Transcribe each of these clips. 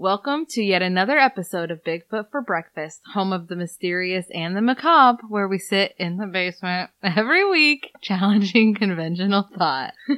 Welcome to yet another episode of Bigfoot for Breakfast, home of the mysterious and the macabre, where we sit in the basement every week, challenging conventional thought.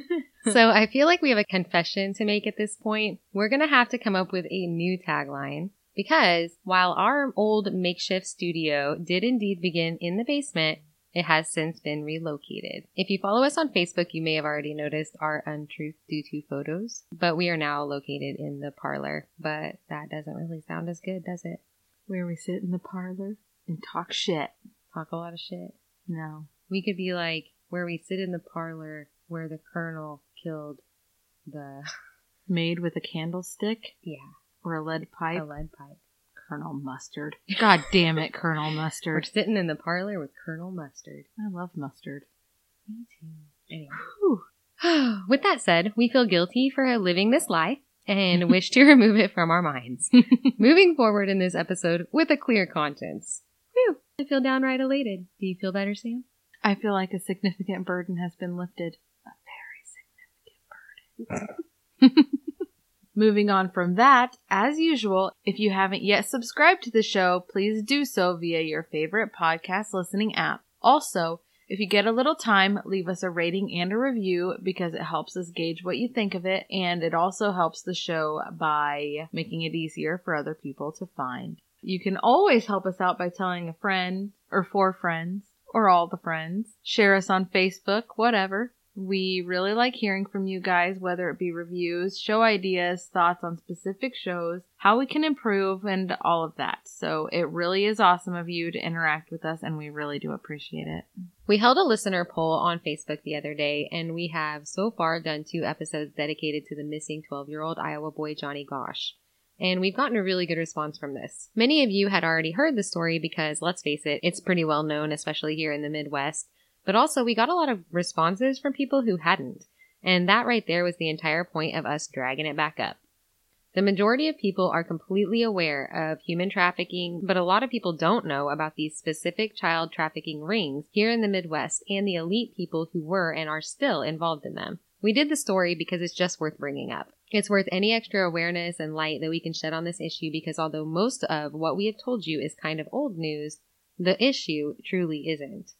So I feel like we have a confession to make at this point. We're going to have to come up with a new tagline because while our old makeshift studio did indeed begin in the basement, it has since been relocated. If you follow us on Facebook, you may have already noticed our untruth due to photos, but we are now located in the parlor. But that doesn't really sound as good, does it? Where we sit in the parlor and talk shit. Talk a lot of shit. No. We could be like where we sit in the parlor where the colonel killed the Made with a candlestick yeah or a lead pipe. a lead pipe. Colonel Mustard. God damn it, Colonel Mustard. We're sitting in the parlor with Colonel Mustard. I love mustard. Me too. Anyway. With that said, we feel guilty for living this lie and wish to remove it from our minds. Moving forward in this episode with a clear conscience. Whew, I feel downright elated. Do you feel better, Sam? I feel like a significant burden has been lifted. A very significant burden. Moving on from that, as usual, if you haven't yet subscribed to the show, please do so via your favorite podcast listening app. Also, if you get a little time, leave us a rating and a review because it helps us gauge what you think of it and it also helps the show by making it easier for other people to find. You can always help us out by telling a friend or four friends or all the friends. Share us on Facebook, whatever. We really like hearing from you guys, whether it be reviews, show ideas, thoughts on specific shows, how we can improve, and all of that. So it really is awesome of you to interact with us, and we really do appreciate it. We held a listener poll on Facebook the other day, and we have so far done two episodes dedicated to the missing 12 year old Iowa boy Johnny Gosch. And we've gotten a really good response from this. Many of you had already heard the story because, let's face it, it's pretty well known, especially here in the Midwest. But also, we got a lot of responses from people who hadn't. And that right there was the entire point of us dragging it back up. The majority of people are completely aware of human trafficking, but a lot of people don't know about these specific child trafficking rings here in the Midwest and the elite people who were and are still involved in them. We did the story because it's just worth bringing up. It's worth any extra awareness and light that we can shed on this issue because although most of what we have told you is kind of old news, the issue truly isn't.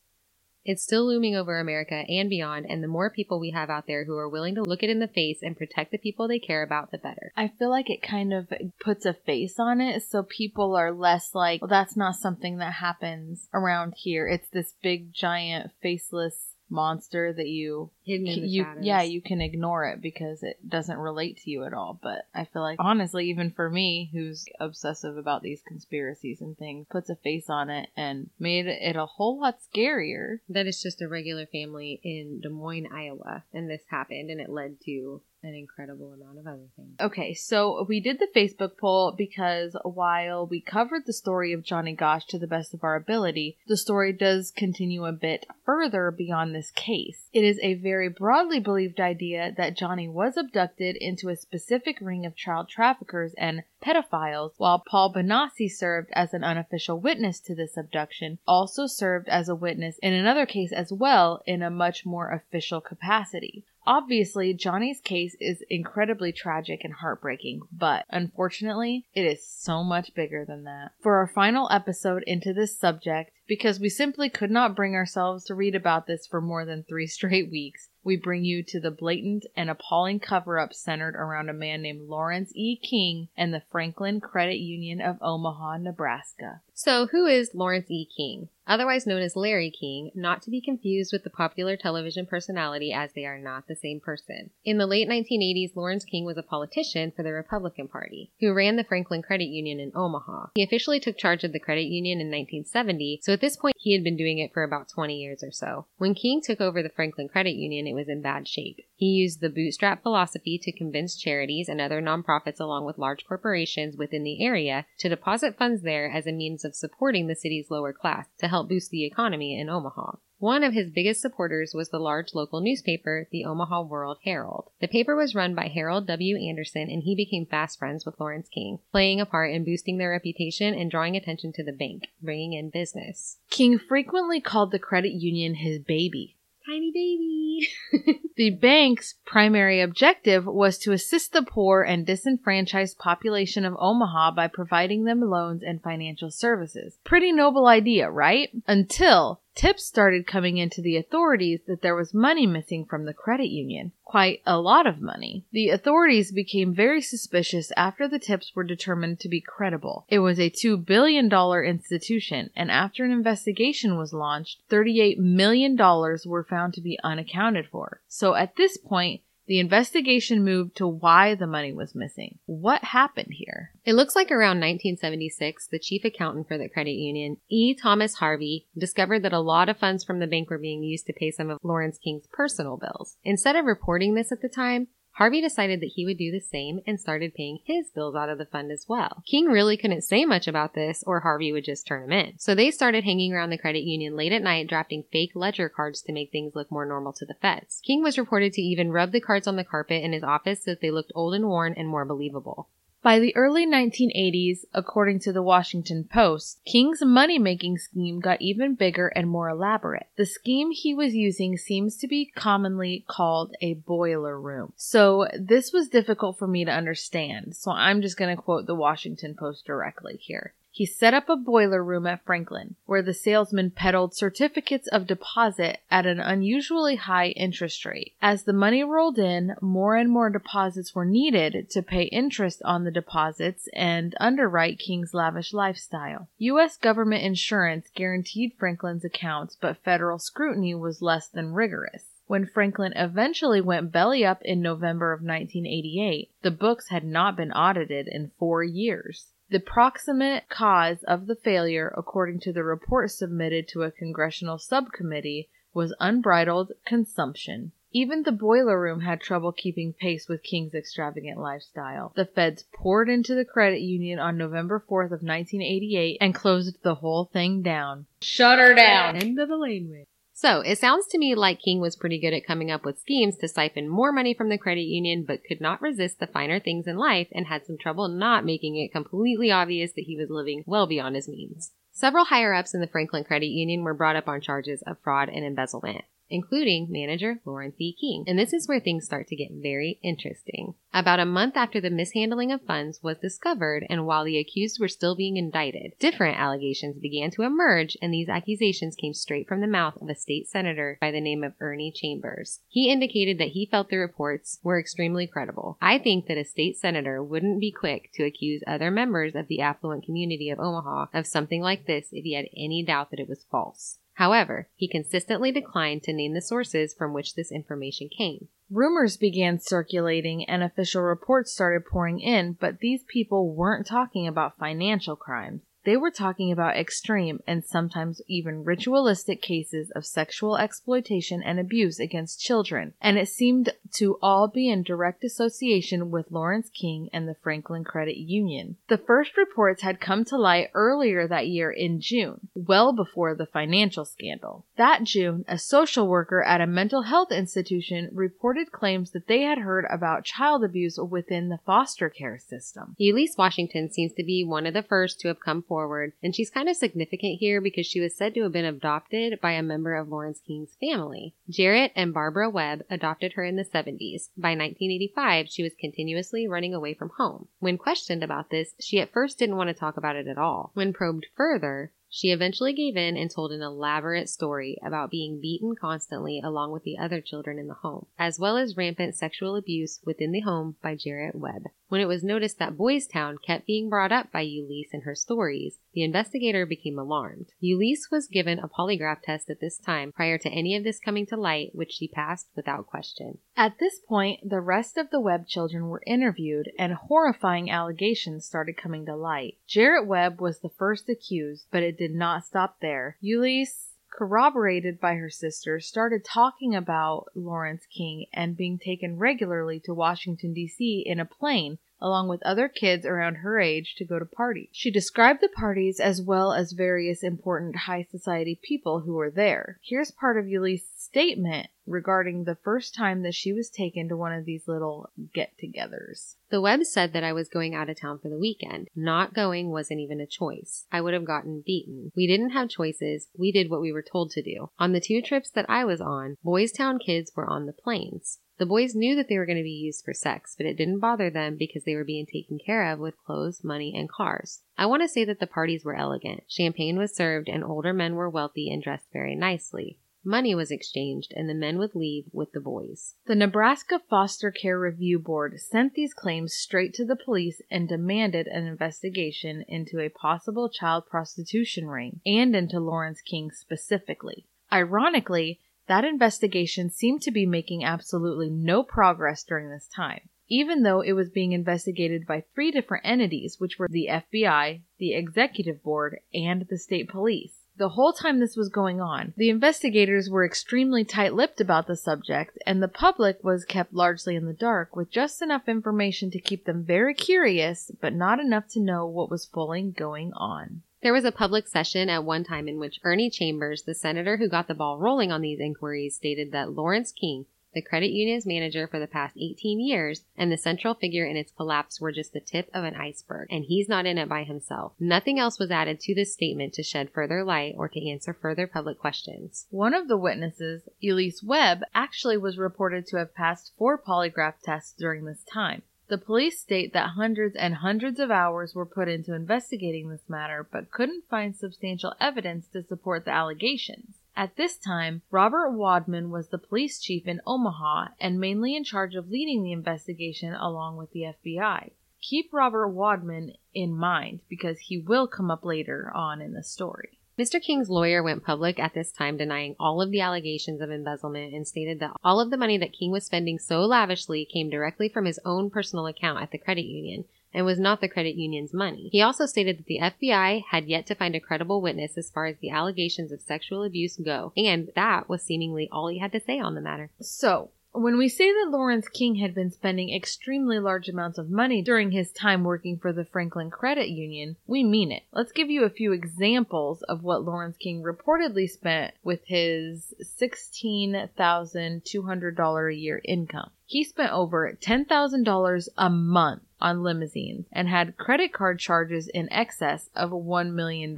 It's still looming over America and beyond, and the more people we have out there who are willing to look it in the face and protect the people they care about, the better. I feel like it kind of puts a face on it, so people are less like, well, that's not something that happens around here. It's this big, giant, faceless monster that you Hidden in the you shadows. yeah you can ignore it because it doesn't relate to you at all but i feel like honestly even for me who's obsessive about these conspiracies and things puts a face on it and made it a whole lot scarier That it's just a regular family in Des Moines, Iowa, and this happened, and it led to an incredible amount of other things. Okay, so we did the Facebook poll because while we covered the story of Johnny Gosch to the best of our ability, the story does continue a bit further beyond this case. It is a very broadly believed idea that Johnny was abducted into a specific ring of child traffickers and pedophiles, while Paul Bonacci served as an unofficial witness to this abduction, also served as a witness in another case as well in a much more official capacity. Obviously, Johnny's case is incredibly tragic and heartbreaking, but unfortunately, it is so much bigger than that. For our final episode into this subject, because we simply could not bring ourselves to read about this for more than three straight weeks, we bring you to the blatant and appalling cover up centered around a man named Lawrence E. King and the Franklin Credit Union of Omaha, Nebraska. So, who is Lawrence E. King? Otherwise known as Larry King, not to be confused with the popular television personality as they are not the same person. In the late 1980s, Lawrence King was a politician for the Republican Party who ran the Franklin Credit Union in Omaha. He officially took charge of the credit union in 1970, so at this point, he had been doing it for about 20 years or so. When King took over the Franklin Credit Union, it was in bad shape. He used the bootstrap philosophy to convince charities and other nonprofits, along with large corporations within the area, to deposit funds there as a means of supporting the city's lower class to help boost the economy in Omaha. One of his biggest supporters was the large local newspaper, the Omaha World Herald. The paper was run by Harold W. Andersen, and he became fast friends with Lawrence King, playing a part in boosting their reputation and drawing attention to the bank, bringing in business. King frequently called the credit union his baby. Tiny baby. The bank's primary objective was to assist the poor and disenfranchised population of Omaha by providing them loans and financial services. Pretty noble idea, right? Until tips started coming into the authorities that there was money missing from the credit union. Quite a lot of money. The authorities became very suspicious after the tips were determined to be credible. It was a $2 billion institution, and after an investigation was launched, $38 million were found to be unaccounted for. So at this point, the investigation moved to why the money was missing. What happened here? It looks like around 1976, the chief accountant for the credit union, E. Thomas Harvey, discovered that a lot of funds from the bank were being used to pay some of Lawrence King's personal bills. Instead of reporting this at the time, Harvey decided that he would do the same and started paying his bills out of the fund as well. King really couldn't say much about this or Harvey would just turn him in. So they started hanging around the credit union late at night drafting fake ledger cards to make things look more normal to the feds. King was reported to even rub the cards on the carpet in his office so that they looked old and worn and more believable. By the early 1980s, according to the Washington Post, King's money making scheme got even bigger and more elaborate. The scheme he was using seems to be commonly called a boiler room. So this was difficult for me to understand, so I'm just going to quote the Washington Post directly here. He set up a boiler room at Franklin, where the salesman peddled certificates of deposit at an unusually high interest rate. As the money rolled in, more and more deposits were needed to pay interest on the deposits and underwrite King's lavish lifestyle. U.S. government insurance guaranteed Franklin's accounts, but federal scrutiny was less than rigorous. When Franklin eventually went belly up in November of 1988, the books had not been audited in four years. The proximate cause of the failure, according to the report submitted to a congressional subcommittee, was unbridled consumption. Even the boiler room had trouble keeping pace with King's extravagant lifestyle. The feds poured into the credit union on November 4th of 1988 and closed the whole thing down. Shut her down. End of the laneway. So it sounds to me like King was pretty good at coming up with schemes to siphon more money from the credit union, but could not resist the finer things in life and had some trouble not making it completely obvious that he was living well beyond his means. Several higher ups in the Franklin Credit Union were brought up on charges of fraud and embezzlement including manager Lawrence E. King. And this is where things start to get very interesting. About a month after the mishandling of funds was discovered, and while the accused were still being indicted, different allegations began to emerge, and these accusations came straight from the mouth of a state senator by the name of Ernie Chambers. He indicated that he felt the reports were extremely credible. I think that a state senator wouldn't be quick to accuse other members of the affluent community of Omaha of something like this if he had any doubt that it was false. However, he consistently declined to name the sources from which this information came. Rumors began circulating and official reports started pouring in, but these people weren't talking about financial crimes. They were talking about extreme and sometimes even ritualistic cases of sexual exploitation and abuse against children, and it seemed to all be in direct association with Lawrence King and the Franklin Credit Union. The first reports had come to light earlier that year in June, well before the financial scandal. That June, a social worker at a mental health institution reported claims that they had heard about child abuse within the foster care system. Elise Washington seems to be one of the first to have come forward, and she's kind of significant here because she was said to have been adopted by a member of Lawrence King's family. Jarrett and Barbara Webb adopted her in the 70s. By 1985, she was continuously running away from home. When questioned about this, she at first didn't want to talk about it at all. When probed further, she eventually gave in and told an elaborate story about being beaten constantly along with the other children in the home, as well as rampant sexual abuse within the home by Jarrett Webb. When it was noticed that Boys Town kept being brought up by Eulice in her stories, the investigator became alarmed. Eulice was given a polygraph test at this time prior to any of this coming to light, which she passed without question. At this point, the rest of the Webb children were interviewed and horrifying allegations started coming to light. Jarrett Webb was the first accused, but it did not stop there. Eulice corroborated by her sister, started talking about Lawrence King and being taken regularly to Washington, D.C. in a plane along with other kids around her age to go to parties. She described the parties as well as various important high society people who were there. Here's part of Eulice's statement regarding the first time that she was taken to one of these little get togethers. The web said that I was going out of town for the weekend. Not going wasn't even a choice. I would have gotten beaten. We didn't have choices. We did what we were told to do. On the two trips that I was on, Boys Town kids were on the planes. The boys knew that they were going to be used for sex, but it didn't bother them because they were being taken care of with clothes, money, and cars. I want to say that the parties were elegant. Champagne was served, and older men were wealthy and dressed very nicely. Money was exchanged, and the men would leave with the boys. The Nebraska Foster Care Review Board sent these claims straight to the police and demanded an investigation into a possible child prostitution ring and into Lawrence King specifically. Ironically, that investigation seemed to be making absolutely no progress during this time, even though it was being investigated by three different entities, which were the FBI, the Executive Board, and the State Police. The whole time this was going on, the investigators were extremely tight lipped about the subject, and the public was kept largely in the dark with just enough information to keep them very curious, but not enough to know what was fully going on. There was a public session at one time in which Ernie Chambers, the senator who got the ball rolling on these inquiries, stated that Lawrence King, the credit union's manager for the past 18 years, and the central figure in its collapse were just the tip of an iceberg, and he's not in it by himself. Nothing else was added to this statement to shed further light or to answer further public questions. One of the witnesses, Elise Webb, actually was reported to have passed four polygraph tests during this time. The police state that hundreds and hundreds of hours were put into investigating this matter, but couldn't find substantial evidence to support the allegations. At this time, Robert Wadman was the police chief in Omaha and mainly in charge of leading the investigation along with the FBI. Keep Robert Wadman in mind because he will come up later on in the story. Mr. King's lawyer went public at this time denying all of the allegations of embezzlement and stated that all of the money that King was spending so lavishly came directly from his own personal account at the credit union and was not the credit union's money. He also stated that the FBI had yet to find a credible witness as far as the allegations of sexual abuse go, and that was seemingly all he had to say on the matter. So, when we say that Lawrence King had been spending extremely large amounts of money during his time working for the Franklin Credit Union, we mean it. Let's give you a few examples of what Lawrence King reportedly spent with his $16,200 a year income. He spent over $10,000 a month on limousines and had credit card charges in excess of $1 million.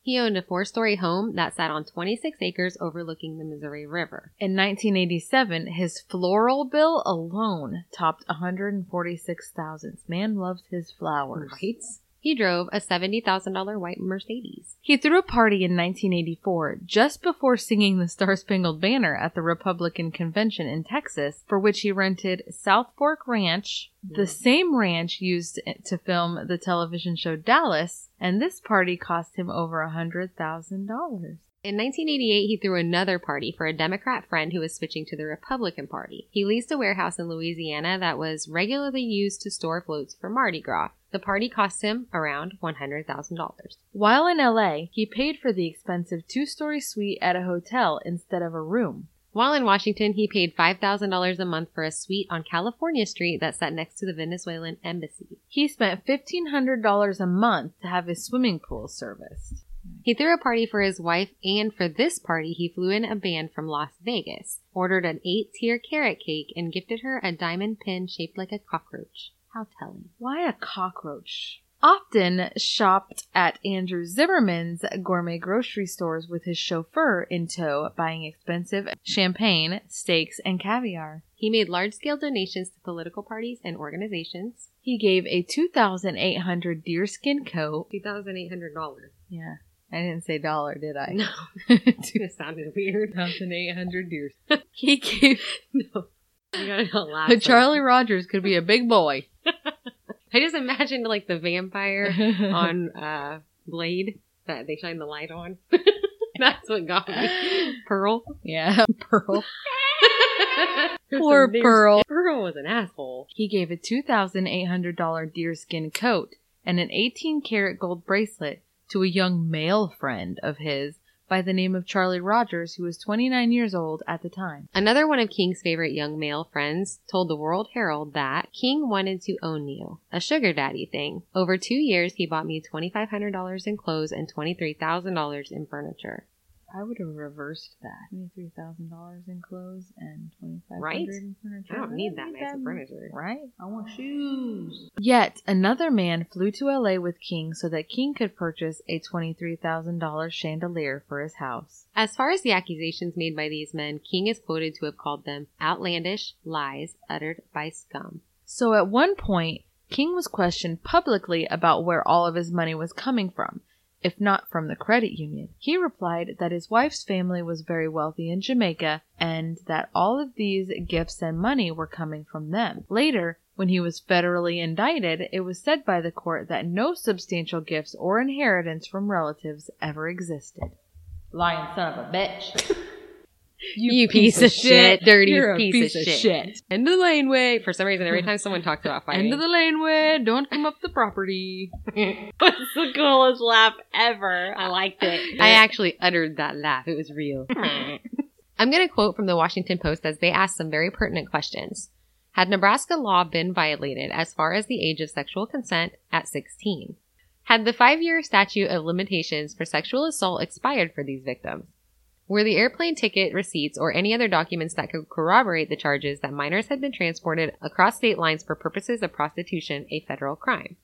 He owned a four story home that sat on 26 acres overlooking the Missouri River. In 1987, his floral bill alone topped 146,000. Man loves his flowers. Right? He drove a $70,000 white Mercedes. He threw a party in 1984, just before singing the Star Spangled Banner at the Republican Convention in Texas, for which he rented South Fork Ranch, the mm. same ranch used to film the television show Dallas, and this party cost him over a $100,000. In 1988, he threw another party for a Democrat friend who was switching to the Republican Party. He leased a warehouse in Louisiana that was regularly used to store floats for Mardi Gras. The party cost him around $100,000. While in LA, he paid for the expensive two story suite at a hotel instead of a room. While in Washington, he paid $5,000 a month for a suite on California Street that sat next to the Venezuelan embassy. He spent $1,500 a month to have his swimming pool serviced. He threw a party for his wife, and for this party, he flew in a band from Las Vegas, ordered an eight tier carrot cake, and gifted her a diamond pin shaped like a cockroach. How telling. Why a cockroach? Often shopped at Andrew Zimmerman's gourmet grocery stores with his chauffeur in tow, buying expensive champagne, steaks, and caviar. He made large scale donations to political parties and organizations. He gave a 2,800 deerskin coat. $2,800. Yeah. I didn't say dollar, did I? No. it sounded weird. 2,800 deers. he gave. No. You gotta not laugh. Charlie Rogers could be a big boy. I just imagined like the vampire on uh Blade that they shine the light on. That's what got me. Pearl. yeah, Pearl. Poor Pearl. Pearl was an asshole. He gave a $2,800 deerskin coat and an 18 karat gold bracelet to a young male friend of his by the name of Charlie Rogers, who was 29 years old at the time. Another one of King's favorite young male friends told the World Herald that King wanted to own you, a sugar daddy thing. Over two years, he bought me $2,500 in clothes and $23,000 in furniture. I would have reversed that. $23,000 in clothes and 2500 Right? in furniture. I don't need that don't nice of furniture. Right? I want shoes. Yet another man flew to LA with King so that King could purchase a $23,000 chandelier for his house. As far as the accusations made by these men, King is quoted to have called them outlandish lies uttered by scum. So at one point, King was questioned publicly about where all of his money was coming from, if not from the credit union. He replied that his wife's family was very wealthy in Jamaica and that all of these gifts and money were coming from them. Later, when he was federally indicted, it was said by the court that no substantial gifts or inheritance from relatives ever existed. Lying son of a bitch. You piece of shit, dirty You're a piece of shit. End of the laneway. For some reason, every mm. time someone talks about fighting, End of the laneway. Don't come up the property. That's the coolest laugh ever. I liked it. I actually uttered that laugh. It was real. I'm going to quote from the Washington Post as they asked some very pertinent questions. Had Nebraska law been violated as far as the age of sexual consent at 16? Had the five year statute of limitations for sexual assault expired for these victims? Were the airplane ticket receipts or any other documents that could corroborate the charges that minors had been transported across state lines for purposes of prostitution a federal crime?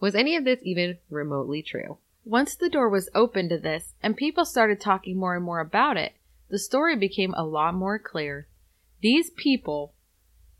Was any of this even remotely true? Once the door was open to this and people started talking more and more about it, the story became a lot more clear. These people,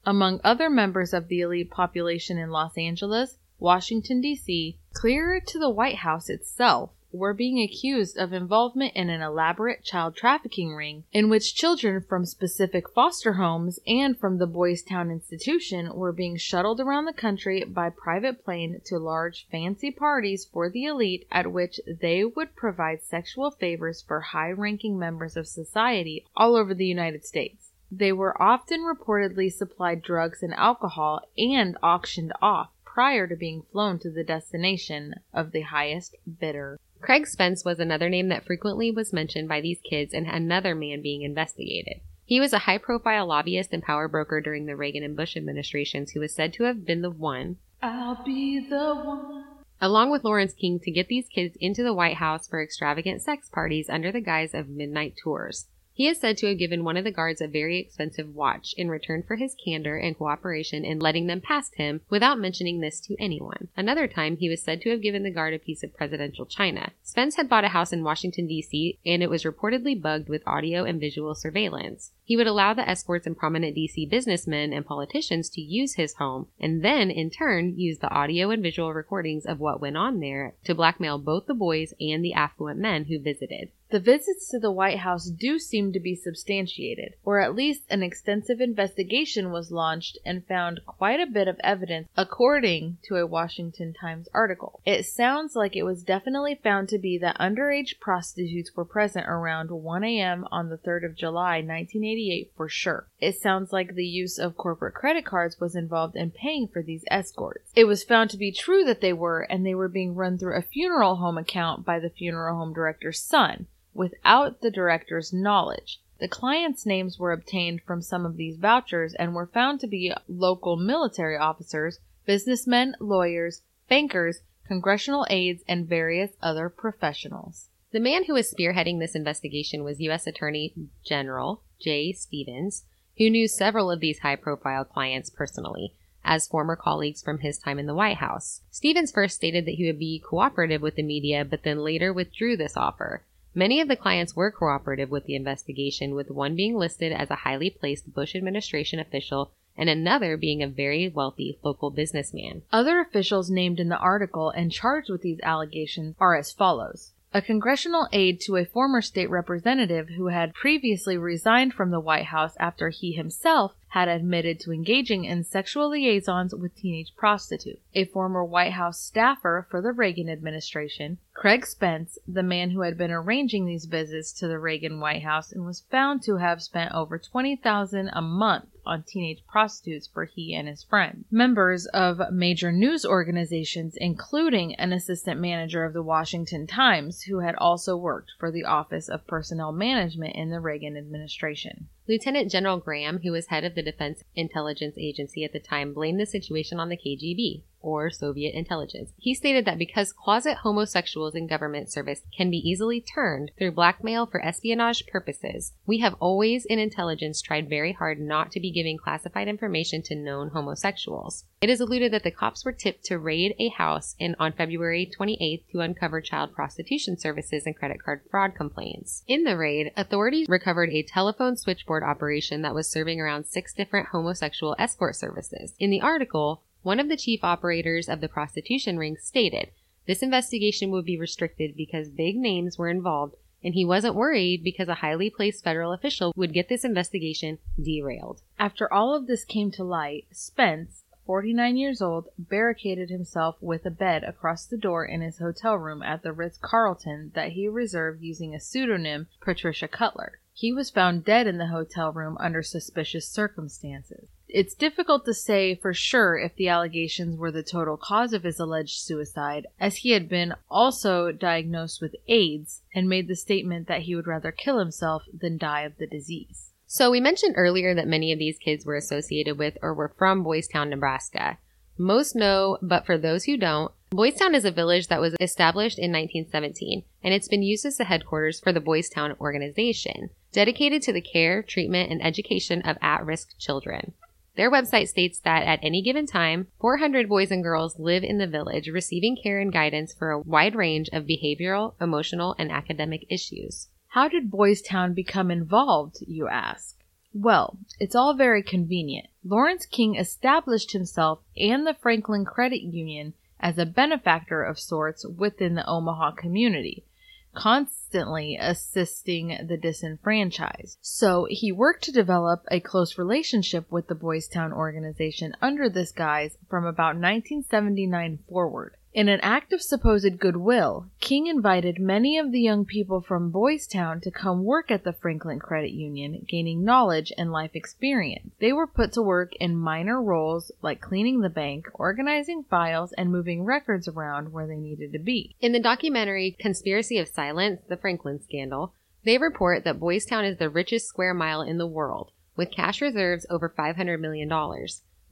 among other members of the elite population in Los Angeles, Washington, D.C., clearer to the White House itself, were being accused of involvement in an elaborate child trafficking ring in which children from specific foster homes and from the Boys Town Institution were being shuttled around the country by private plane to large fancy parties for the elite at which they would provide sexual favors for high ranking members of society all over the United States. They were often reportedly supplied drugs and alcohol and auctioned off prior to being flown to the destination of the highest bidder. Craig Spence was another name that frequently was mentioned by these kids and another man being investigated. He was a high profile lobbyist and power broker during the Reagan and Bush administrations who was said to have been the one, I'll be the one. along with Lawrence King, to get these kids into the White House for extravagant sex parties under the guise of midnight tours. He is said to have given one of the guards a very expensive watch in return for his candor and cooperation in letting them past him without mentioning this to anyone. Another time, he was said to have given the guard a piece of presidential china. Spence had bought a house in Washington, D.C., and it was reportedly bugged with audio and visual surveillance. He would allow the escorts and prominent D.C. businessmen and politicians to use his home, and then, in turn, use the audio and visual recordings of what went on there to blackmail both the boys and the affluent men who visited. The visits to the White House do seem to be substantiated, or at least an extensive investigation was launched and found quite a bit of evidence, according to a Washington Times article. It sounds like it was definitely found to be that underage prostitutes were present around 1 a.m. on the 3rd of July, 1988 for sure. It sounds like the use of corporate credit cards was involved in paying for these escorts. It was found to be true that they were, and they were being run through a funeral home account by the funeral home director's son without the director's knowledge. The clients' names were obtained from some of these vouchers and were found to be local military officers, businessmen, lawyers, bankers, congressional aides, and various other professionals. The man who was spearheading this investigation was U.S. Attorney General Jay Stephens, who knew several of these high profile clients personally as former colleagues from his time in the White House. Stephens first stated that he would be cooperative with the media, but then later withdrew this offer. Many of the clients were cooperative with the investigation, with one being listed as a highly placed Bush administration official and another being a very wealthy local businessman. Other officials named in the article and charged with these allegations are as follows. A congressional aide to a former state representative who had previously resigned from the White House after he himself had admitted to engaging in sexual liaisons with teenage prostitutes. A former White House staffer for the Reagan administration, Craig Spence, the man who had been arranging these visits to the Reagan White House and was found to have spent over 20,000 a month on teenage prostitutes for he and his friends. Members of major news organizations, including an assistant manager of the Washington Times, who had also worked for the Office of Personnel Management in the Reagan administration. Lieutenant General Graham, who was head of the Defense Intelligence Agency at the time, blamed the situation on the KGB, or Soviet intelligence. He stated that because closet homosexuals in government service can be easily turned through blackmail for espionage purposes, we have always in intelligence tried very hard not to be giving classified information to known homosexuals. It is alluded that the cops were tipped to raid a house in on February 28th to uncover child prostitution services and credit card fraud complaints. In the raid, authorities recovered a telephone switchboard operation that was serving around six different homosexual escort services. In the article, one of the chief operators of the prostitution ring stated this investigation would be restricted because big names were involved and he wasn't worried because a highly placed federal official would get this investigation derailed. After all of this came to light, Spence, 49 years old, barricaded himself with a bed across the door in his hotel room at the Ritz Carlton that he reserved using a pseudonym Patricia Cutler. He was found dead in the hotel room under suspicious circumstances. It's difficult to say for sure if the allegations were the total cause of his alleged suicide, as he had been also diagnosed with AIDS and made the statement that he would rather kill himself than die of the disease. So we mentioned earlier that many of these kids were associated with or were from Boys Town, Nebraska. Most know, but for those who don't, Boys Town is a village that was established in 1917, and it's been used as the headquarters for the Boys Town organization, dedicated to the care, treatment, and education of at-risk children. Their website states that at any given time, 400 boys and girls live in the village receiving care and guidance for a wide range of behavioral, emotional, and academic issues. How did Boys Town become involved, you ask? Well, it's all very convenient. Lawrence King established himself and the Franklin Credit Union as a benefactor of sorts within the Omaha community, constantly assisting the disenfranchised. So he worked to develop a close relationship with the Boys Town organization under this guise from about 1979 forward. In an act of supposed goodwill, King invited many of the young people from Boys Town to come work at the Franklin Credit Union, gaining knowledge and life experience. They were put to work in minor roles like cleaning the bank, organizing files, and moving records around where they needed to be. In the documentary Conspiracy of Silence, The Franklin Scandal, they report that Boys Town is the richest square mile in the world, with cash reserves over $500 million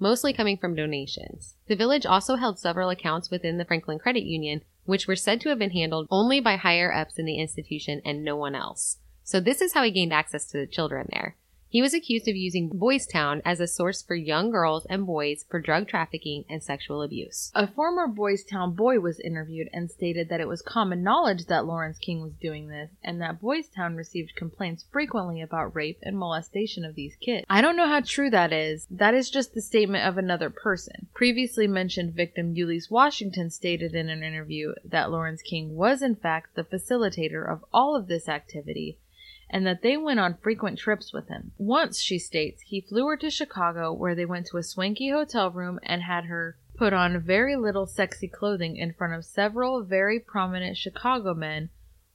mostly coming from donations. The village also held several accounts within the Franklin Credit Union, which were said to have been handled only by higher ups in the institution and no one else. So this is how he gained access to the children there. He was accused of using Boys Town as a source for young girls and boys for drug trafficking and sexual abuse. A former Boys Town boy was interviewed and stated that it was common knowledge that Lawrence King was doing this and that Boys Town received complaints frequently about rape and molestation of these kids. I don't know how true that is. That is just the statement of another person. Previously mentioned victim Ulysses Washington stated in an interview that Lawrence King was in fact the facilitator of all of this activity and that they went on frequent trips with him. Once, she states, he flew her to Chicago where they went to a swanky hotel room and had her put on very little sexy clothing in front of several very prominent Chicago men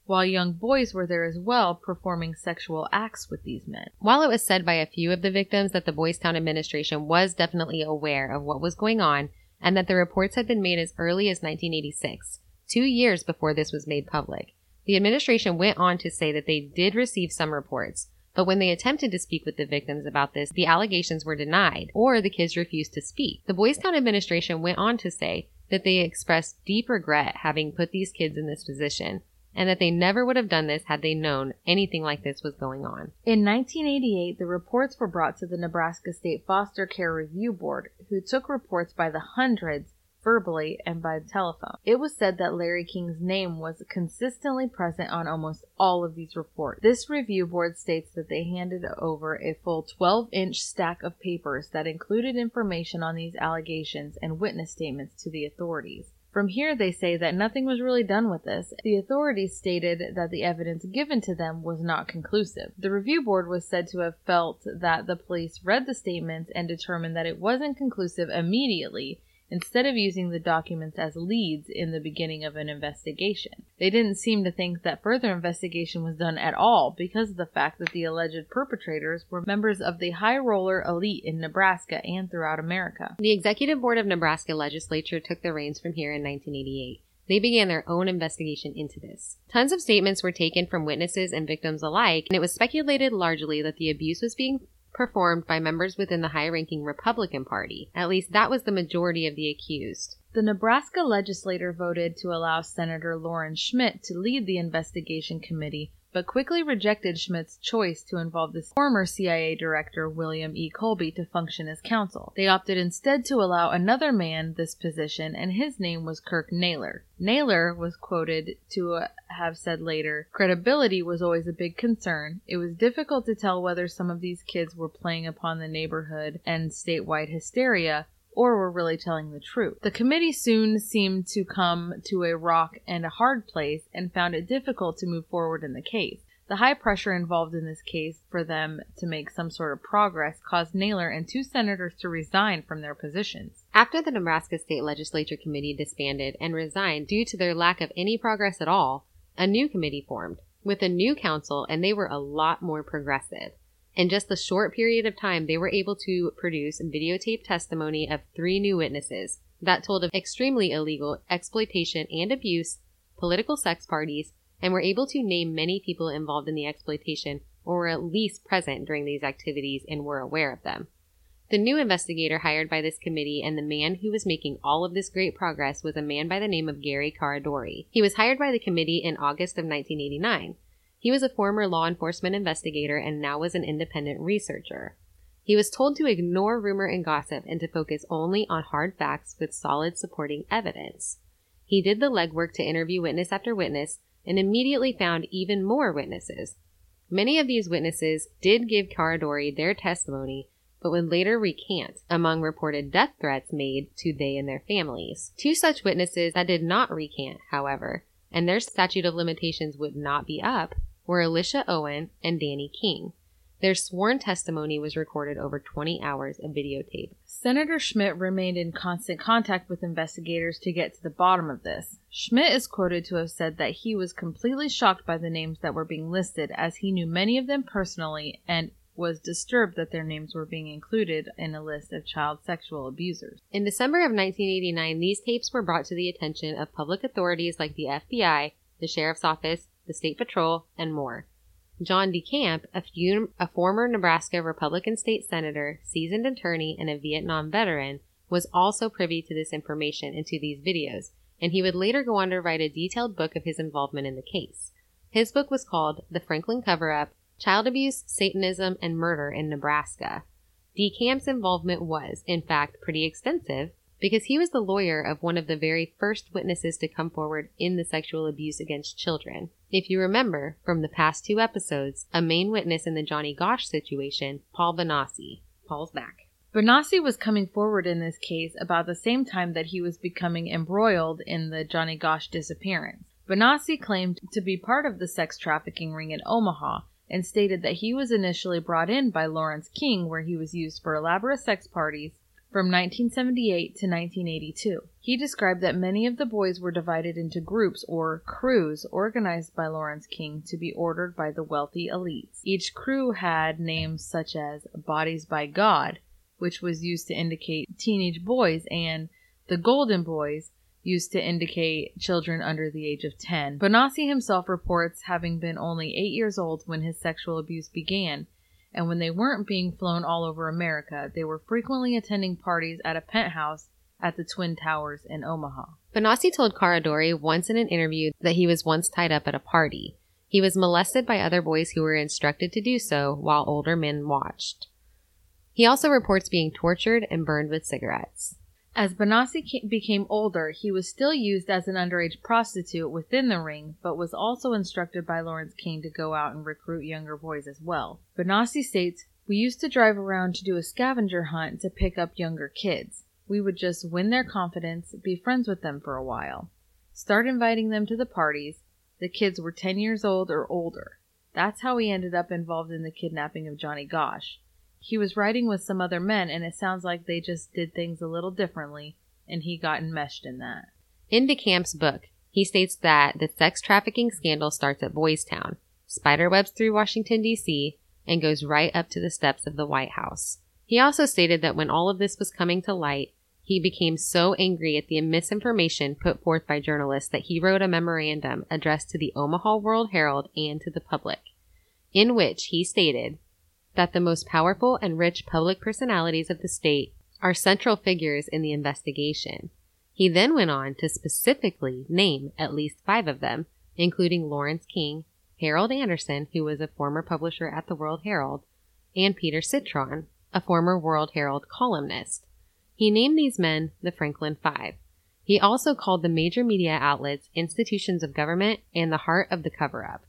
while young boys were there as well performing sexual acts with these men. While it was said by a few of the victims that the Boys Town administration was definitely aware of what was going on and that the reports had been made as early as 1986, two years before this was made public, the administration went on to say that they did receive some reports, but when they attempted to speak with the victims about this, the allegations were denied, or the kids refused to speak. The Boys Town administration went on to say that they expressed deep regret having put these kids in this position, and that they never would have done this had they known anything like this was going on. In 1988, the reports were brought to the Nebraska State Foster Care Review Board, who took reports by the hundreds verbally and by telephone. It was said that Larry King's name was consistently present on almost all of these reports. This review board states that they handed over a full 12 inch stack of papers that included information on these allegations and witness statements to the authorities. From here, they say that nothing was really done with this. The authorities stated that the evidence given to them was not conclusive. The review board was said to have felt that the police read the statements and determined that it wasn't conclusive immediately instead of using the documents as leads in the beginning of an investigation. They didn't seem to think that further investigation was done at all because of the fact that the alleged perpetrators were members of the high roller elite in Nebraska and throughout America. The Executive Board of Nebraska Legislature took the reins from here in 1988. They began their own investigation into this. Tons of statements were taken from witnesses and victims alike, and it was speculated largely that the abuse was being performed by members within the high ranking Republican Party. At least that was the majority of the accused. The Nebraska legislature voted to allow Senator Loren Schmit to lead the investigation committee, but quickly rejected Schmit's choice to involve the former CIA director William E. Colby to function as counsel. They opted instead to allow another man this position, and his name was Kirk Naylor. Naylor was quoted to have said later, credibility was always a big concern. It was difficult to tell whether some of these kids were playing upon the neighborhood and statewide hysteria, or were really telling the truth. The committee soon seemed to come to a rock and a hard place and found it difficult to move forward in the case. The high pressure involved in this case for them to make some sort of progress caused Naylor and two senators to resign from their positions. After the Nebraska State Legislature Committee disbanded and resigned due to their lack of any progress at all, a new committee formed with a new council and they were a lot more progressive. In just the short period of time, they were able to produce videotape testimony of three new witnesses that told of extremely illegal exploitation and abuse, political sex parties, and were able to name many people involved in the exploitation or were at least present during these activities and were aware of them. The new investigator hired by this committee and the man who was making all of this great progress was a man by the name of Gary Caradori. He was hired by the committee in August of 1989. He was a former law enforcement investigator and now was an independent researcher. He was told to ignore rumor and gossip and to focus only on hard facts with solid supporting evidence. He did the legwork to interview witness after witness and immediately found even more witnesses. Many of these witnesses did give Caradori their testimony, but would later recant among reported death threats made to they and their families. Two such witnesses that did not recant, however, and their statute of limitations would not be up, were Alisha Owen and Danny King. Their sworn testimony was recorded over 20 hours of videotape. Senator Schmit remained in constant contact with investigators to get to the bottom of this. Schmit is quoted to have said that he was completely shocked by the names that were being listed, as he knew many of them personally and was disturbed that their names were being included in a list of child sexual abusers. In December of 1989, these tapes were brought to the attention of public authorities like the FBI, the Sheriff's Office, the State Patrol, and more. John DeCamp, a, few, a former Nebraska Republican state senator, seasoned attorney, and a Vietnam veteran, was also privy to this information and to these videos, and he would later go on to write a detailed book of his involvement in the case. His book was called The Franklin Cover Up Child Abuse, Satanism, and Murder in Nebraska. DeCamp's involvement was, in fact, pretty extensive, because he was the lawyer of one of the very first witnesses to come forward in the sexual abuse against children. If you remember from the past two episodes, a main witness in the Johnny Gosch situation, Paul Bonacci. Paul's back. Bonacci was coming forward in this case about the same time that he was becoming embroiled in the Johnny Gosch disappearance. Bonacci claimed to be part of the sex trafficking ring in Omaha and stated that he was initially brought in by Lawrence King, where he was used for elaborate sex parties from 1978 to 1982. He described that many of the boys were divided into groups or crews organized by Lawrence King to be ordered by the wealthy elites. Each crew had names such as Bodies by God, which was used to indicate teenage boys, and the Golden Boys, used to indicate children under the age of 10. Bonacci himself reports having been only 8 years old when his sexual abuse began and when they weren't being flown all over America, they were frequently attending parties at a penthouse at the Twin Towers in Omaha. Bonacci told Caradori once in an interview that he was once tied up at a party. He was molested by other boys who were instructed to do so while older men watched. He also reports being tortured and burned with cigarettes. As Bonacci became older, he was still used as an underage prostitute within the ring, but was also instructed by Lawrence King to go out and recruit younger boys as well. Bonacci states, We used to drive around to do a scavenger hunt to pick up younger kids. we would just win their confidence, be friends with them for a while, start inviting them to the parties. The kids were 10 years old or older. That's how he ended up involved in the kidnapping of Johnny Gosch. He was riding with some other men, and it sounds like they just did things a little differently, and he got enmeshed in that. In DeCamp's book, he states that the sex trafficking scandal starts at Boys Town, spiderwebs through Washington, D.C., and goes right up to the steps of the White House. He also stated that when all of this was coming to light, he became so angry at the misinformation put forth by journalists that he wrote a memorandum addressed to the Omaha World Herald and to the public, in which he stated that the most powerful and rich public personalities of the state are central figures in the investigation. He then went on to specifically name at least five of them, including Lawrence King, Harold Andersen, who was a former publisher at the World Herald, and Peter Citron, a former World Herald columnist. He named these men the Franklin Five. He also called the major media outlets institutions of government and the heart of the cover up.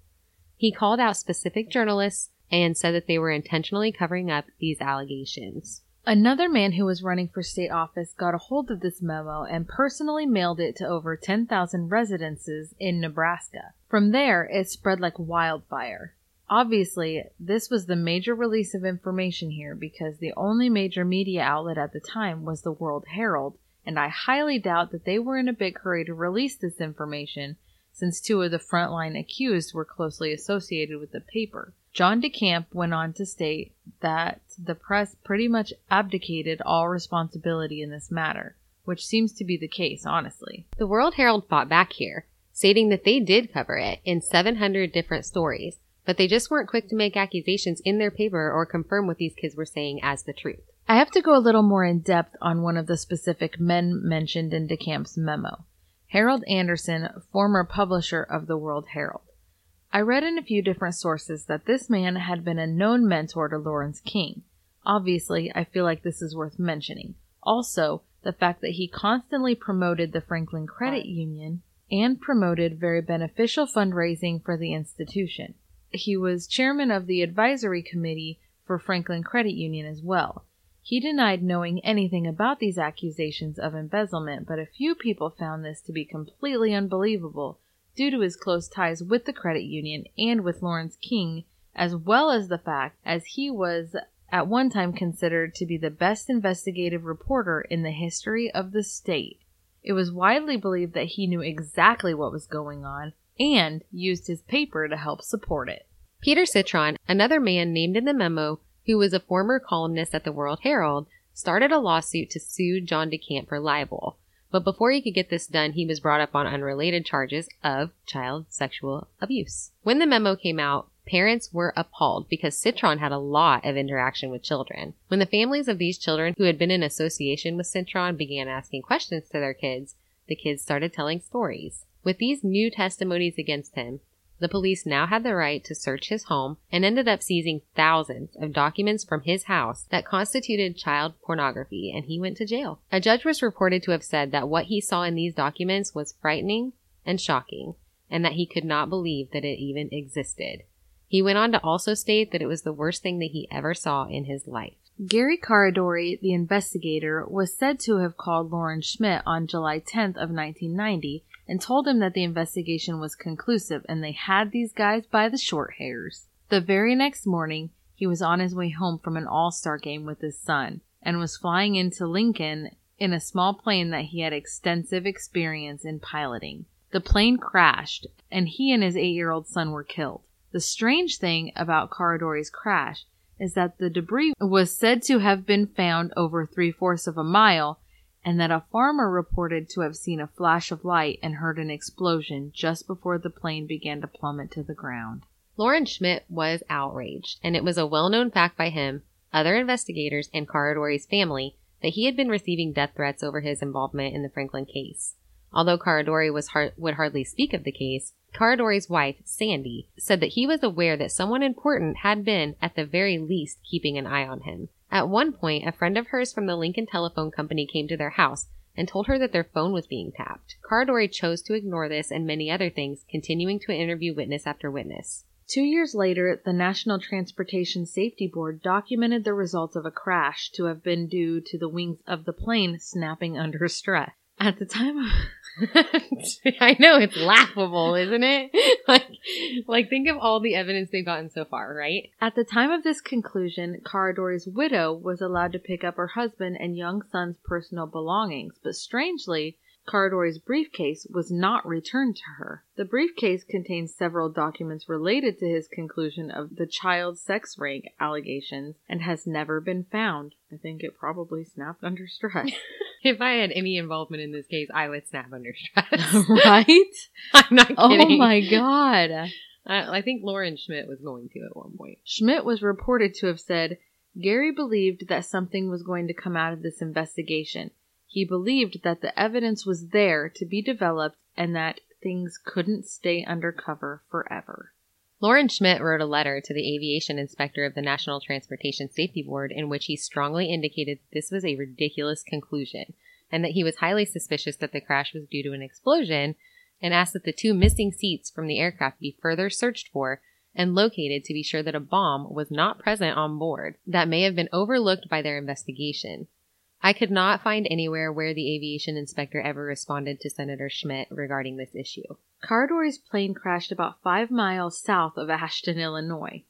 He called out specific journalists and said that they were intentionally covering up these allegations. Another man who was running for state office got a hold of this memo and personally mailed it to over 10,000 residences in Nebraska. From there, it spread like wildfire. Obviously, this was the major release of information here because the only major media outlet at the time was the World Herald, and I highly doubt that they were in a big hurry to release this information since two of the frontline accused were closely associated with the paper. John DeCamp went on to state that the press pretty much abdicated all responsibility in this matter, which seems to be the case, honestly. The World Herald fought back here, stating that they did cover it in 700 different stories but they just weren't quick to make accusations in their paper or confirm what these kids were saying as the truth. I have to go a little more in depth on one of the specific men mentioned in DeCamp's memo. Harold Andersen, former publisher of the World Herald. I read in a few different sources that this man had been a known mentor to Lawrence King. Obviously, I feel like this is worth mentioning. Also, the fact that he constantly promoted the Franklin Credit Union and promoted very beneficial fundraising for the institution he was chairman of the advisory committee for Franklin Credit Union as well. He denied knowing anything about these accusations of embezzlement, but a few people found this to be completely unbelievable due to his close ties with the credit union and with Lawrence King, as well as the fact as he was at one time considered to be the best investigative reporter in the history of the state. It was widely believed that he knew exactly what was going on, and used his paper to help support it. Peter Citron, another man named in the memo who was a former columnist at the World Herald, started a lawsuit to sue John DeCamp for libel. But before he could get this done, he was brought up on unrelated charges of child sexual abuse. When the memo came out, parents were appalled because Citron had a lot of interaction with children. When the families of these children who had been in association with Citron began asking questions to their kids, the kids started telling stories. With these new testimonies against him, the police now had the right to search his home and ended up seizing thousands of documents from his house that constituted child pornography, and he went to jail. A judge was reported to have said that what he saw in these documents was frightening and shocking, and that he could not believe that it even existed. He went on to also state that it was the worst thing that he ever saw in his life. Gary Caradori, the investigator, was said to have called Loren Schmit on July 10th of 1990 and told him that the investigation was conclusive and they had these guys by the short hairs. The very next morning, he was on his way home from an all-star game with his son and was flying into Lincoln in a small plane that he had extensive experience in piloting. The plane crashed and he and his 8-year-old son were killed. The strange thing about Caradori's crash is that the debris was said to have been found over three fourths of a mile and that a farmer reported to have seen a flash of light and heard an explosion just before the plane began to plummet to the ground. Lawrence Schmit was outraged, and it was a well known fact by him, other investigators, and Caradori's family that he had been receiving death threats over his involvement in the Franklin case. Although Caradori was hard, would hardly speak of the case, Caradori's wife, Sandy, said that he was aware that someone important had been, at the very least, keeping an eye on him. At one point, a friend of hers from the Lincoln Telephone Company came to their house and told her that their phone was being tapped. Caradori chose to ignore this and many other things, continuing to interview witness after witness. Two years later, the National Transportation Safety Board documented the results of a crash to have been due to the wings of the plane snapping under stress. At the time of I know it's laughable, isn't it? like, like think of all the evidence they've gotten so far, right? At the time of this conclusion, Caradori's widow was allowed to pick up her husband and young son's personal belongings, but strangely, Caradori's briefcase was not returned to her. The briefcase contains several documents related to his conclusion of the child sex rank allegations and has never been found. I think it probably snapped under stress. if I had any involvement in this case, I would snap under stress. right? I'm not oh kidding. Oh my god. I, I think Loren Schmit was going to at one point. Schmit was reported to have said, Gary believed that something was going to come out of this investigation. He believed that the evidence was there to be developed and that things couldn't stay undercover forever. Loren Schmit wrote a letter to the aviation inspector of the National Transportation Safety Board in which he strongly indicated this was a ridiculous conclusion and that he was highly suspicious that the crash was due to an explosion and asked that the two missing seats from the aircraft be further searched for and located to be sure that a bomb was not present on board that may have been overlooked by their investigation. I could not find anywhere where the aviation inspector ever responded to Senator Schmit regarding this issue. Caradori's plane crashed about five miles south of Ashton, Illinois.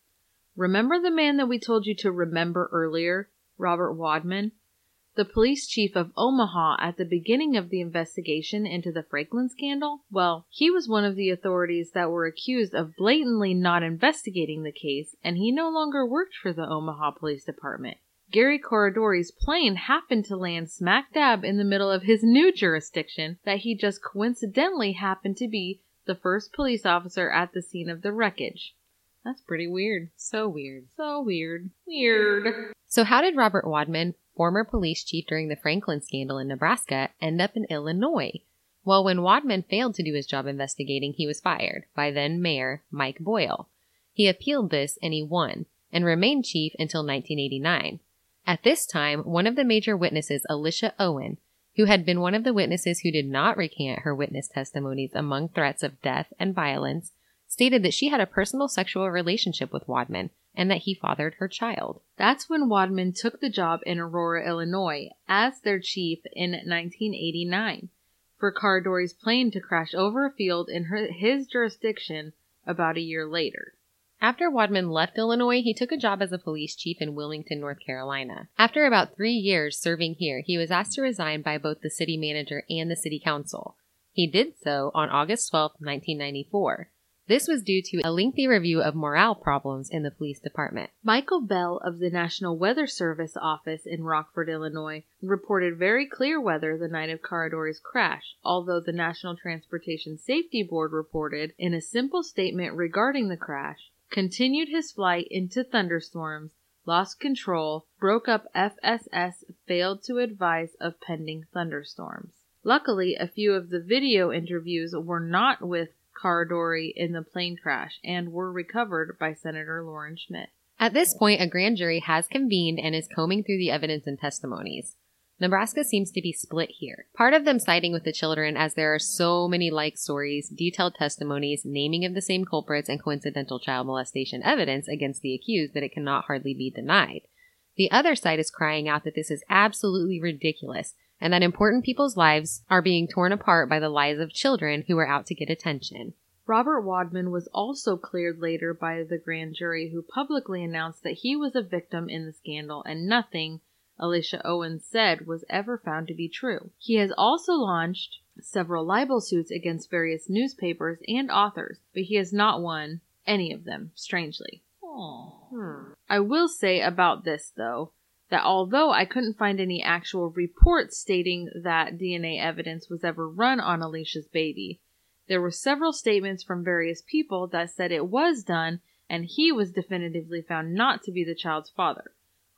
Remember the man that we told you to remember earlier, Robert Wadman? The police chief of Omaha at the beginning of the investigation into the Franklin scandal? Well, he was one of the authorities that were accused of blatantly not investigating the case, and he no longer worked for the Omaha Police Department. Gary Caradori's plane happened to land smack dab in the middle of his new jurisdiction that he just coincidentally happened to be the first police officer at the scene of the wreckage. That's pretty weird. So weird. So weird. Weird. So, how did Robert Wadman, former police chief during the Franklin scandal in Nebraska, end up in Illinois? Well, when Wadman failed to do his job investigating, he was fired by then Mayor Mike Boyle. He appealed this and he won and remained chief until 1989. At this time, one of the major witnesses, Alisha Owen, who had been one of the witnesses who did not recant her witness testimonies among threats of death and violence, stated that she had a personal sexual relationship with Wadman and that he fathered her child. That's when Wadman took the job in Aurora, Illinois, as their chief in 1989, for Caradori's plane to crash over a field in her, his jurisdiction about a year later. After Wadman left Illinois, he took a job as a police chief in Wilmington, North Carolina. After about three years serving here, he was asked to resign by both the city manager and the city council. He did so on August 12, 1994. This was due to a lengthy review of morale problems in the police department. Michael Bell of the National Weather Service office in Rockford, Illinois, reported very clear weather the night of Caradori's crash, although the National Transportation Safety Board reported in a simple statement regarding the crash continued his flight into thunderstorms, lost control, broke up FSS, failed to advise of pending thunderstorms. Luckily, a few of the video interviews were not with Caradori in the plane crash and were recovered by Senator Loren Schmit. At this point, a grand jury has convened and is combing through the evidence and testimonies. Nebraska seems to be split here. Part of them siding with the children as there are so many like stories, detailed testimonies, naming of the same culprits, and coincidental child molestation evidence against the accused that it cannot hardly be denied. The other side is crying out that this is absolutely ridiculous and that important people's lives are being torn apart by the lies of children who are out to get attention. Robert Wadman was also cleared later by the grand jury, who publicly announced that he was a victim in the scandal and nothing Alisha Owens said was ever found to be true. He has also launched several libel suits against various newspapers and authors, but he has not won any of them, strangely. Hmm. I will say about this, though, that although I couldn't find any actual reports stating that DNA evidence was ever run on Alisha's baby, there were several statements from various people that said it was done and he was definitively found not to be the child's father.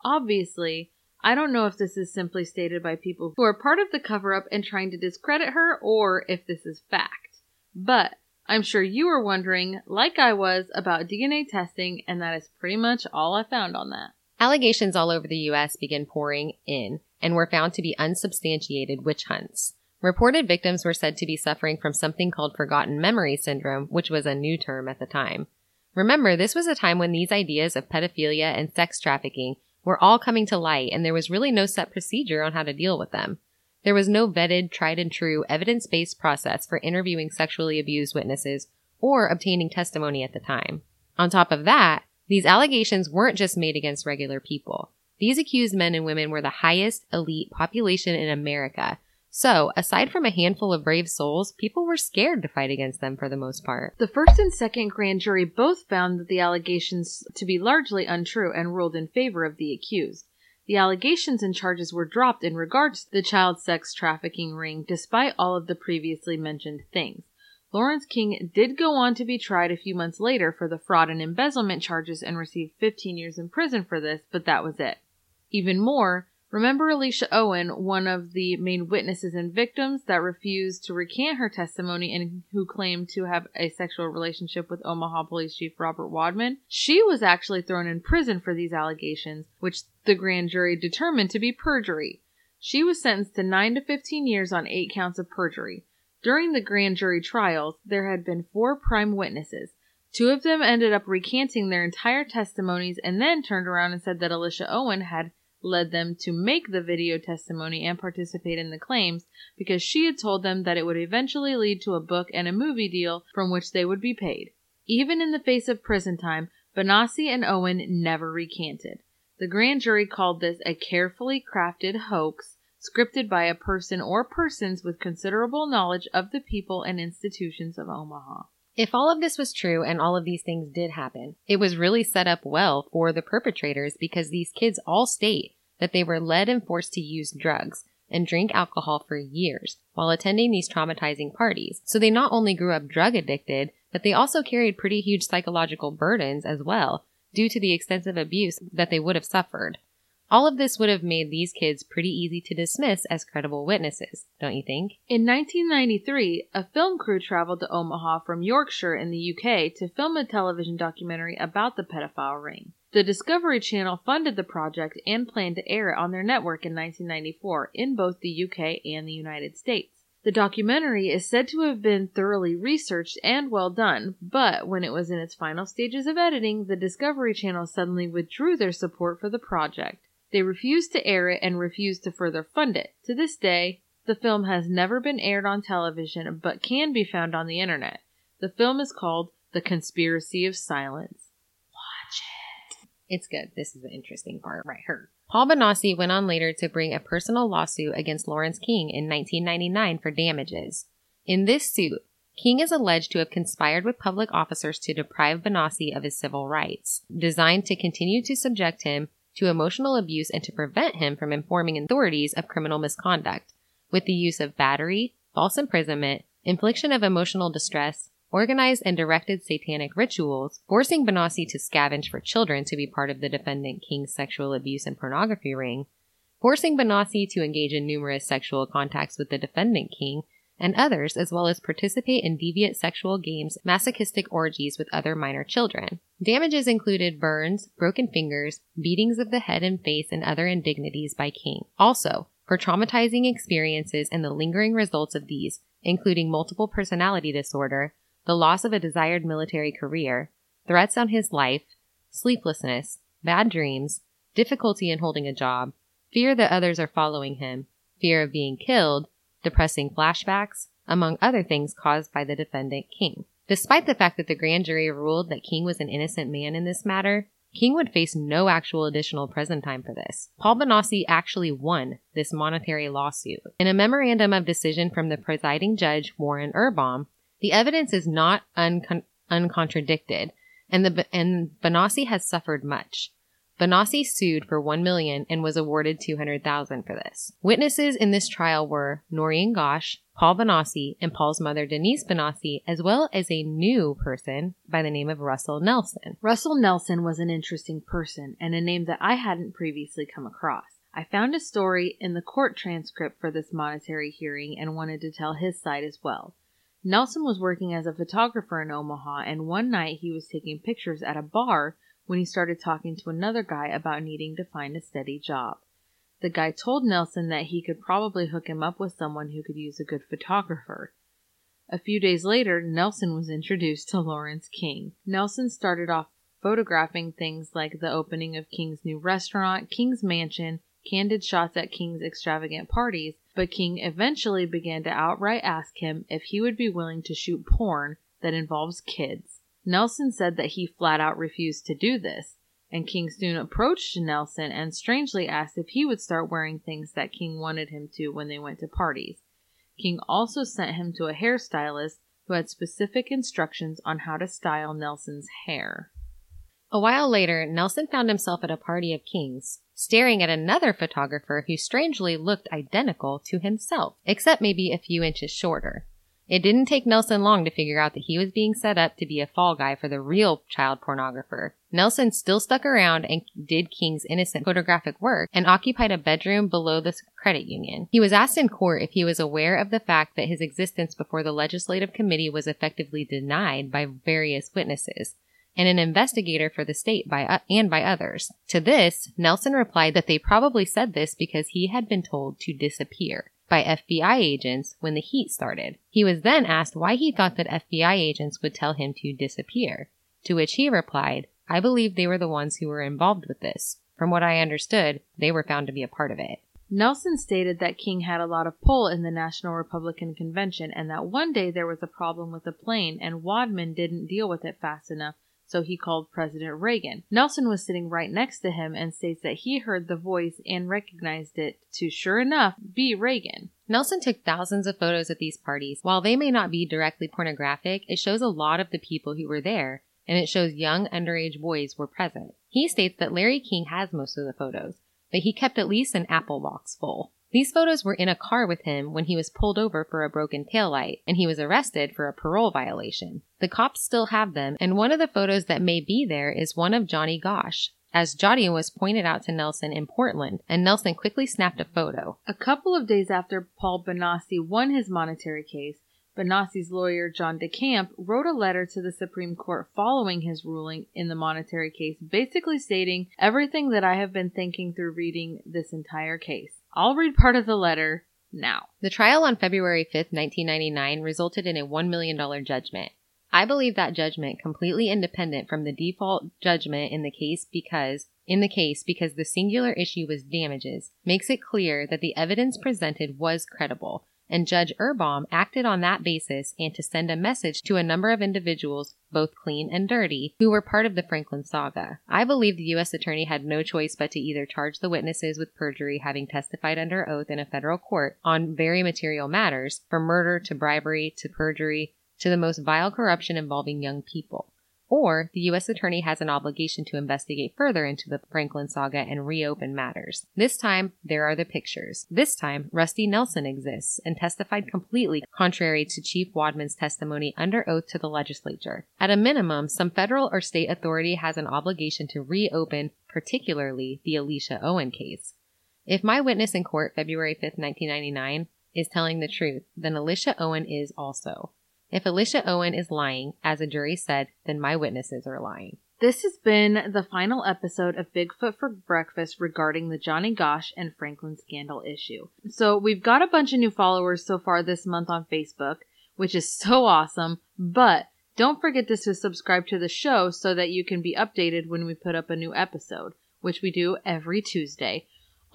Obviously, I don't know if this is simply stated by people who are part of the cover up and trying to discredit her or if this is fact. But I'm sure you were wondering, like I was, about DNA testing, and that is pretty much all I found on that. Allegations all over the U.S. began pouring in and were found to be unsubstantiated witch hunts. Reported victims were said to be suffering from something called forgotten memory syndrome, which was a new term at the time. Remember, this was a time when these ideas of pedophilia and sex trafficking were all coming to light and there was really no set procedure on how to deal with them. There was no vetted, tried and true, evidence based process for interviewing sexually abused witnesses or obtaining testimony at the time. On top of that, these allegations weren't just made against regular people. These accused men and women were the highest elite population in America. So, aside from a handful of brave souls, people were scared to fight against them for the most part. The first and second grand jury both found that the allegations to be largely untrue and ruled in favor of the accused. The allegations and charges were dropped in regards to the child sex trafficking ring, despite all of the previously mentioned things. Lawrence King did go on to be tried a few months later for the fraud and embezzlement charges and received 15 years in prison for this, but that was it. Even more, remember Alisha Owen, one of the main witnesses and victims that refused to recant her testimony and who claimed to have a sexual relationship with Omaha Police Chief Robert Wadman? She was actually thrown in prison for these allegations, which the grand jury determined to be perjury. She was sentenced to 9 to 15 years on 8 counts of perjury. During the grand jury trials, there had been four prime witnesses. Two of them ended up recanting their entire testimonies and then turned around and said that Alisha Owen had led them to make the video testimony and participate in the claims because she had told them that it would eventually lead to a book and a movie deal from which they would be paid. Even in the face of prison time, Bonacci and Owen never recanted. The grand jury called this a carefully crafted hoax scripted by a person or persons with considerable knowledge of the people and institutions of Omaha. If all of this was true and all of these things did happen, it was really set up well for the perpetrators because these kids all state that they were led and forced to use drugs and drink alcohol for years while attending these traumatizing parties. So they not only grew up drug addicted, but they also carried pretty huge psychological burdens as well due to the extensive abuse that they would have suffered. All of this would have made these kids pretty easy to dismiss as credible witnesses, don't you think? In 1993, a film crew traveled to Omaha from Yorkshire in the UK to film a television documentary about the pedophile ring. The Discovery Channel funded the project and planned to air it on their network in 1994 in both the UK and the United States. The documentary is said to have been thoroughly researched and well done, but when it was in its final stages of editing, the Discovery Channel suddenly withdrew their support for the project. They refused to air it and refused to further fund it. To this day, the film has never been aired on television but can be found on the internet. The film is called The Conspiracy of Silence. Watch it. It's good. This is the interesting part right here. Paul Bonacci went on later to bring a personal lawsuit against Lawrence King in 1999 for damages. In this suit, King is alleged to have conspired with public officers to deprive Bonacci of his civil rights, designed to continue to subject him to emotional abuse and to prevent him from informing authorities of criminal misconduct with the use of battery, false imprisonment, infliction of emotional distress, organized and directed satanic rituals, forcing Bonacci to scavenge for children to be part of the defendant King's sexual abuse and pornography ring, forcing Bonacci to engage in numerous sexual contacts with the defendant King, and others, as well as participate in deviant sexual games, masochistic orgies with other minor children. Damages included burns, broken fingers, beatings of the head and face, and other indignities by King. Also, for traumatizing experiences and the lingering results of these, including multiple personality disorder, the loss of a desired military career, threats on his life, sleeplessness, bad dreams, difficulty in holding a job, fear that others are following him, fear of being killed, depressing flashbacks, among other things caused by the defendant King. Despite the fact that the grand jury ruled that King was an innocent man in this matter, King would face no actual additional prison time for this. Paul Bonacci actually won this monetary lawsuit. In a memorandum of decision from the presiding judge, Warren Urbom, the evidence is not uncon- uncontradicted, and the and Bonacci has suffered much. Bonacci sued for one million and was awarded two hundred thousand for this. Witnesses in this trial were Noreen Gosch, Paul Bonacci, and Paul's mother Denise Bonacci, as well as a new person by the name of Russell Nelson. Russell Nelson was an interesting person and a name that I hadn't previously come across. I found a story in the court transcript for this monetary hearing and wanted to tell his side as well. Nelson was working as a photographer in Omaha, and one night he was taking pictures at a bar when he started talking to another guy about needing to find a steady job. The guy told Nelson that he could probably hook him up with someone who could use a good photographer. A few days later, Nelson was introduced to Lawrence King. Nelson started off photographing things like the opening of King's new restaurant, King's mansion, candid shots at King's extravagant parties, but King eventually began to outright ask him if he would be willing to shoot porn that involves kids. Nelson said that he flat out refused to do this, and King soon approached Nelson and strangely asked if he would start wearing things that King wanted him to when they went to parties. King also sent him to a hairstylist who had specific instructions on how to style Nelson's hair. A while later, Nelson found himself at a party of kings, staring at another photographer who strangely looked identical to himself, except maybe a few inches shorter. It didn't take Nelson long to figure out that he was being set up to be a fall guy for the real child pornographer. Nelson still stuck around and did King's innocent photographic work and occupied a bedroom below the credit union. He was asked in court if he was aware of the fact that his existence before the legislative committee was effectively denied by various witnesses and an investigator for the state by uh, and by others. To this, Nelson replied that they probably said this because he had been told to disappear by FBI agents when the heat started. He was then asked why he thought that FBI agents would tell him to disappear, to which he replied, I believe they were the ones who were involved with this. From what I understood, they were found to be a part of it. Nelson stated that King had a lot of pull in the National Republican Convention and that one day there was a problem with a plane and Wadman didn't deal with it fast enough so he called President Reagan. Nelson was sitting right next to him and states that he heard the voice and recognized it to, sure enough, be Reagan. Nelson took thousands of photos at these parties. While they may not be directly pornographic, it shows a lot of the people who were there, and it shows young underage boys were present. He states that Larry King has most of the photos, but he kept at least an Apple box full. These photos were in a car with him when he was pulled over for a broken taillight and he was arrested for a parole violation. The cops still have them, and one of the photos that may be there is one of Johnny Gosch, as Johnny was pointed out to Nelson in Portland, and Nelson quickly snapped a photo. A couple of days after Paul Bonacci won his monetary case, Bonacci's lawyer John DeCamp wrote a letter to the Supreme Court following his ruling in the monetary case, basically stating everything that I have been thinking through reading this entire case. I'll read part of the letter now. The trial on February 5th, 1999 resulted in a $1 million judgment. I believe that judgment completely independent from the default judgment in the case because in the case because the singular issue was damages makes it clear that the evidence presented was credible and Judge Urbom acted on that basis and to send a message to a number of individuals, both clean and dirty, who were part of the Franklin saga. I believe the U.S. Attorney had no choice but to either charge the witnesses with perjury having testified under oath in a federal court on very material matters, from murder to bribery to perjury to the most vile corruption involving young people or the U.S. Attorney has an obligation to investigate further into the Franklin saga and reopen matters. This time, there are the pictures. This time, Rusty Nelson exists and testified completely contrary to Chief Wadman's testimony under oath to the legislature. At a minimum, some federal or state authority has an obligation to reopen, particularly the Alisha Owen case. If my witness in court February 5, 1999, is telling the truth, then Alisha Owen is also. If Alisha Owen is lying, as a jury said, then my witnesses are lying. This has been the final episode of Bigfoot for Breakfast regarding the Johnny Gosch and Franklin scandal issue. So, we've got a bunch of new followers so far this month on Facebook, which is so awesome, but don't forget to subscribe to the show so that you can be updated when we put up a new episode, which we do every Tuesday.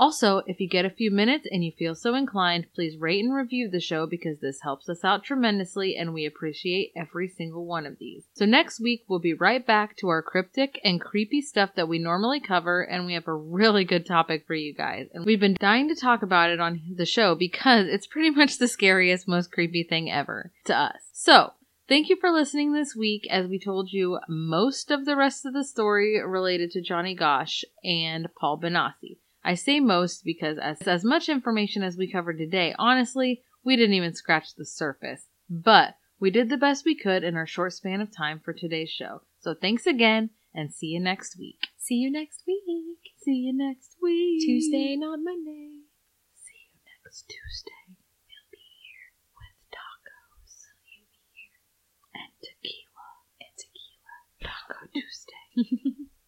Also, if you get a few minutes and you feel so inclined, please rate and review the show because this helps us out tremendously and we appreciate every single one of these. So next week we'll be right back to our cryptic and creepy stuff that we normally cover and we have a really good topic for you guys. And we've been dying to talk about it on the show because it's pretty much the scariest, most creepy thing ever to us. So, Thank you for listening this week as we told you most of the rest of the story related to Johnny Gosch and Paul Bonacci. I say most because as, as much information as we covered today, honestly, we didn't even scratch the surface. But we did the best we could in our short span of time for today's show. So thanks again and see you next week. See you next week. See you next week. Tuesday, not Monday. See you next Tuesday. We'll be here with tacos. You'll be here. And tequila. And tequila. Taco Tuesday.